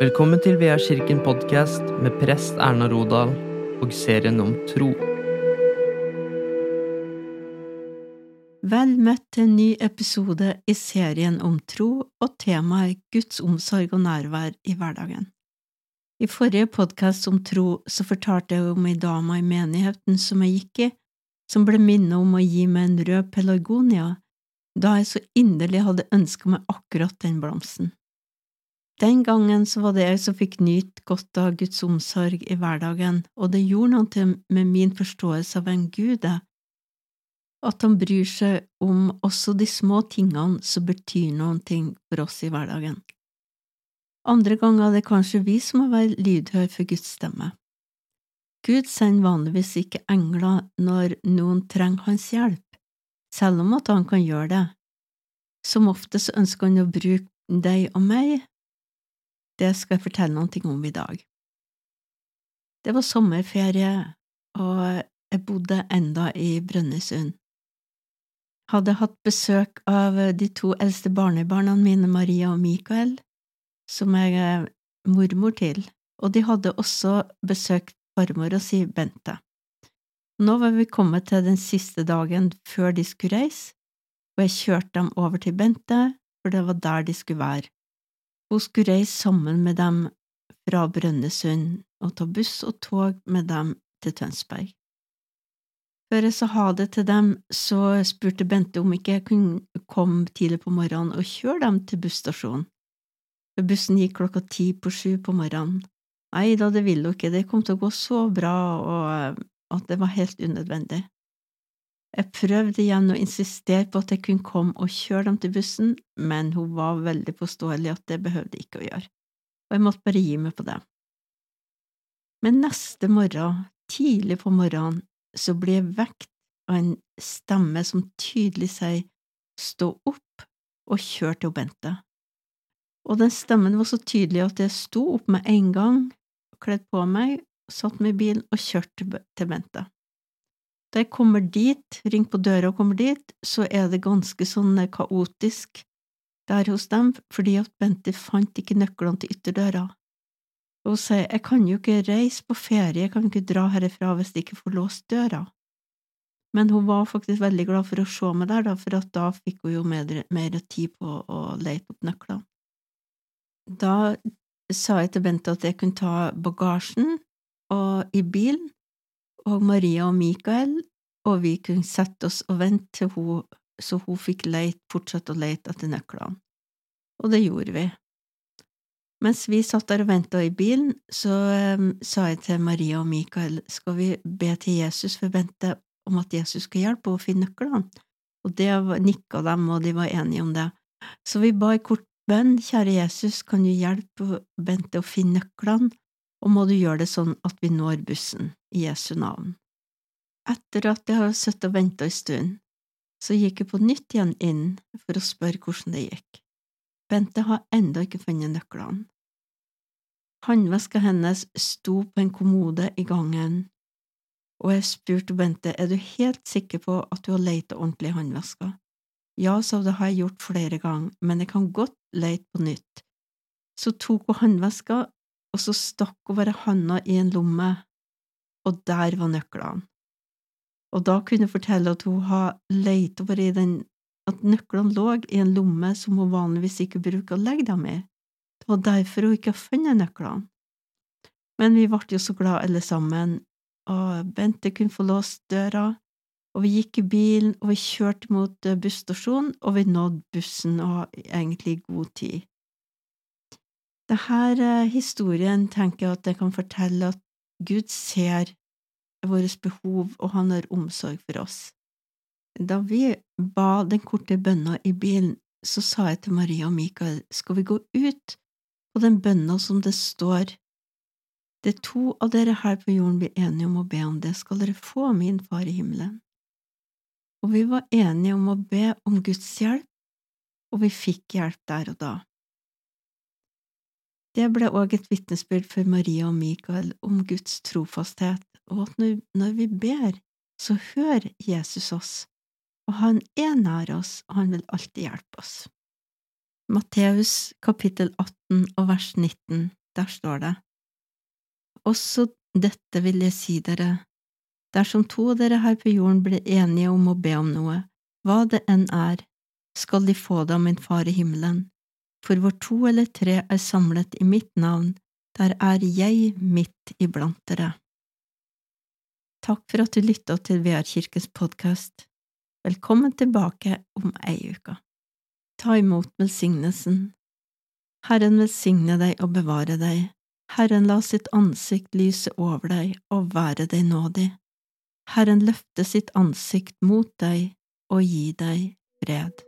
Velkommen til Vea kirken podkast med prest Erna Rodal og serien om tro. Vel møtt til en ny episode i serien om tro og temaet Guds omsorg og nærvær i hverdagen. I forrige podkast om tro så fortalte jeg om ei dame i menigheten som jeg gikk i, som ble minnet om å gi meg en rød pelargonia da jeg så inderlig hadde ønska meg akkurat den blomsten. Den gangen så var det jeg som fikk nyte godt av Guds omsorg i hverdagen, og det gjorde noe med min forståelse av hvem Gud er, at han bryr seg om også de små tingene som betyr noen ting for oss i hverdagen. Andre ganger er det kanskje vi som må være lydhøre for Guds stemme. Gud sender vanligvis ikke engler når noen trenger hans hjelp, selv om at han kan gjøre det. Som oftest ønsker han å bruke deg og meg. Det skal jeg fortelle noe om i dag. Det var sommerferie, og jeg bodde enda i Brønnøysund. Hadde hatt besøk av de to eldste barnebarna mine, Maria og Mikael, som jeg er mormor til, og de hadde også besøkt farmora si, Bente. Nå var vi kommet til den siste dagen før de skulle reise, og jeg kjørte dem over til Bente, for det var der de skulle være. Hun skulle reise sammen med dem fra Brønnøysund og ta buss og tog med dem til Tønsberg. Før jeg sa ha det til dem, så spurte Bente om ikke jeg kunne komme tidlig på morgenen og kjøre dem til busstasjonen. Bussen gikk klokka ti på sju på morgenen. Nei da, det ville hun ikke, det kom til å gå så bra, og at det var helt unødvendig. Jeg prøvde igjen å insistere på at jeg kunne komme og kjøre dem til bussen, men hun var veldig påståelig at det behøvde jeg ikke å gjøre, og jeg måtte bare gi meg på det. Men neste morgen, tidlig på morgenen, så blir jeg vekt av en stemme som tydelig sier stå opp og kjør til Bente. Og den stemmen var så tydelig at jeg sto opp med en gang, kledd på meg satt meg i bilen og kjørte til Bente. Da jeg kommer dit, ringer på døra og kommer dit, så er det ganske sånn kaotisk der hos dem, fordi at Bente fant ikke nøklene til ytterdøra. Og hun sier jeg kan jo ikke reise på ferie, jeg kan ikke dra herifra hvis jeg ikke får låst døra. Men hun var faktisk veldig glad for å se meg der, da, for da fikk hun jo mer, mer tid på å lete opp nøklene. Da sa jeg til Bente at jeg kunne ta bagasjen og i bilen, og Maria og Mikael, og vi kunne sette oss og vente til hun, så hun fikk leit, fortsette å lete etter nøklene. Og det gjorde vi. Mens vi satt der og venta i bilen, så um, sa jeg til Maria og Mikael, skal vi be til Jesus for Bente om at Jesus skal hjelpe henne å finne nøklene? Og det nikka dem, og de var enige om det. Så vi ba i kort bønn, kjære Jesus, kan du hjelpe Bente å finne nøklene, og må du gjøre det sånn at vi når bussen, i Jesu navn. Etter at jeg har sittet og venta en stund, så gikk jeg på nytt igjen inn for å spørre hvordan det gikk. Bente har ennå ikke funnet nøklene. Håndveska hennes sto på en kommode i gangen, og jeg spurte Bente er du helt sikker på at du har leita ordentlig i håndveska. Ja, sa det har jeg gjort flere ganger, men jeg kan godt leite på nytt. Så tok hun håndveska og så stakk hun bare handa i en lomme, og der var nøklene. Og da kunne hun fortelle at hun har leit over i den, at nøklene lå i en lomme som hun vanligvis ikke bruker å legge dem i. Det var derfor hun ikke har funnet nøklene. Men vi ble jo så glade alle sammen, og Bente kunne få låst døra, og vi gikk i bilen, og vi kjørte mot eh, busstasjonen, og vi nådde bussen og egentlig i god tid. Denne eh, historien tenker jeg at jeg kan fortelle at Gud ser våre behov, og han har omsorg for oss. Da vi ba den korte bønna i bilen, så sa jeg til Maria og Mikael, skal vi gå ut på den bønna som det står, det to av dere her på jorden blir enige om å be om det, skal dere få min Far i himmelen. Og vi var enige om å be om Guds hjelp, og vi fikk hjelp der og da. Det ble òg et vitnesbyrd for Maria og Mikael om Guds trofasthet, og at når vi ber, så hører Jesus oss, og han er nær oss, og han vil alltid hjelpe oss. Matteus kapittel 18 og vers 19 der står det. Også dette vil jeg si dere, dersom to av dere her på jorden blir enige om å be om noe, hva det enn er, skal de få det av min Far i himmelen, for hvor to eller tre er samlet i mitt navn, der er jeg midt iblant dere. Takk for at du lytta til VR Kirkens podkast. Velkommen tilbake om ei uke. Ta imot velsignelsen. Herren velsigne deg og bevare deg. Herren la sitt ansikt lyse over deg og være deg nådig. Herren løfte sitt ansikt mot deg og gi deg fred.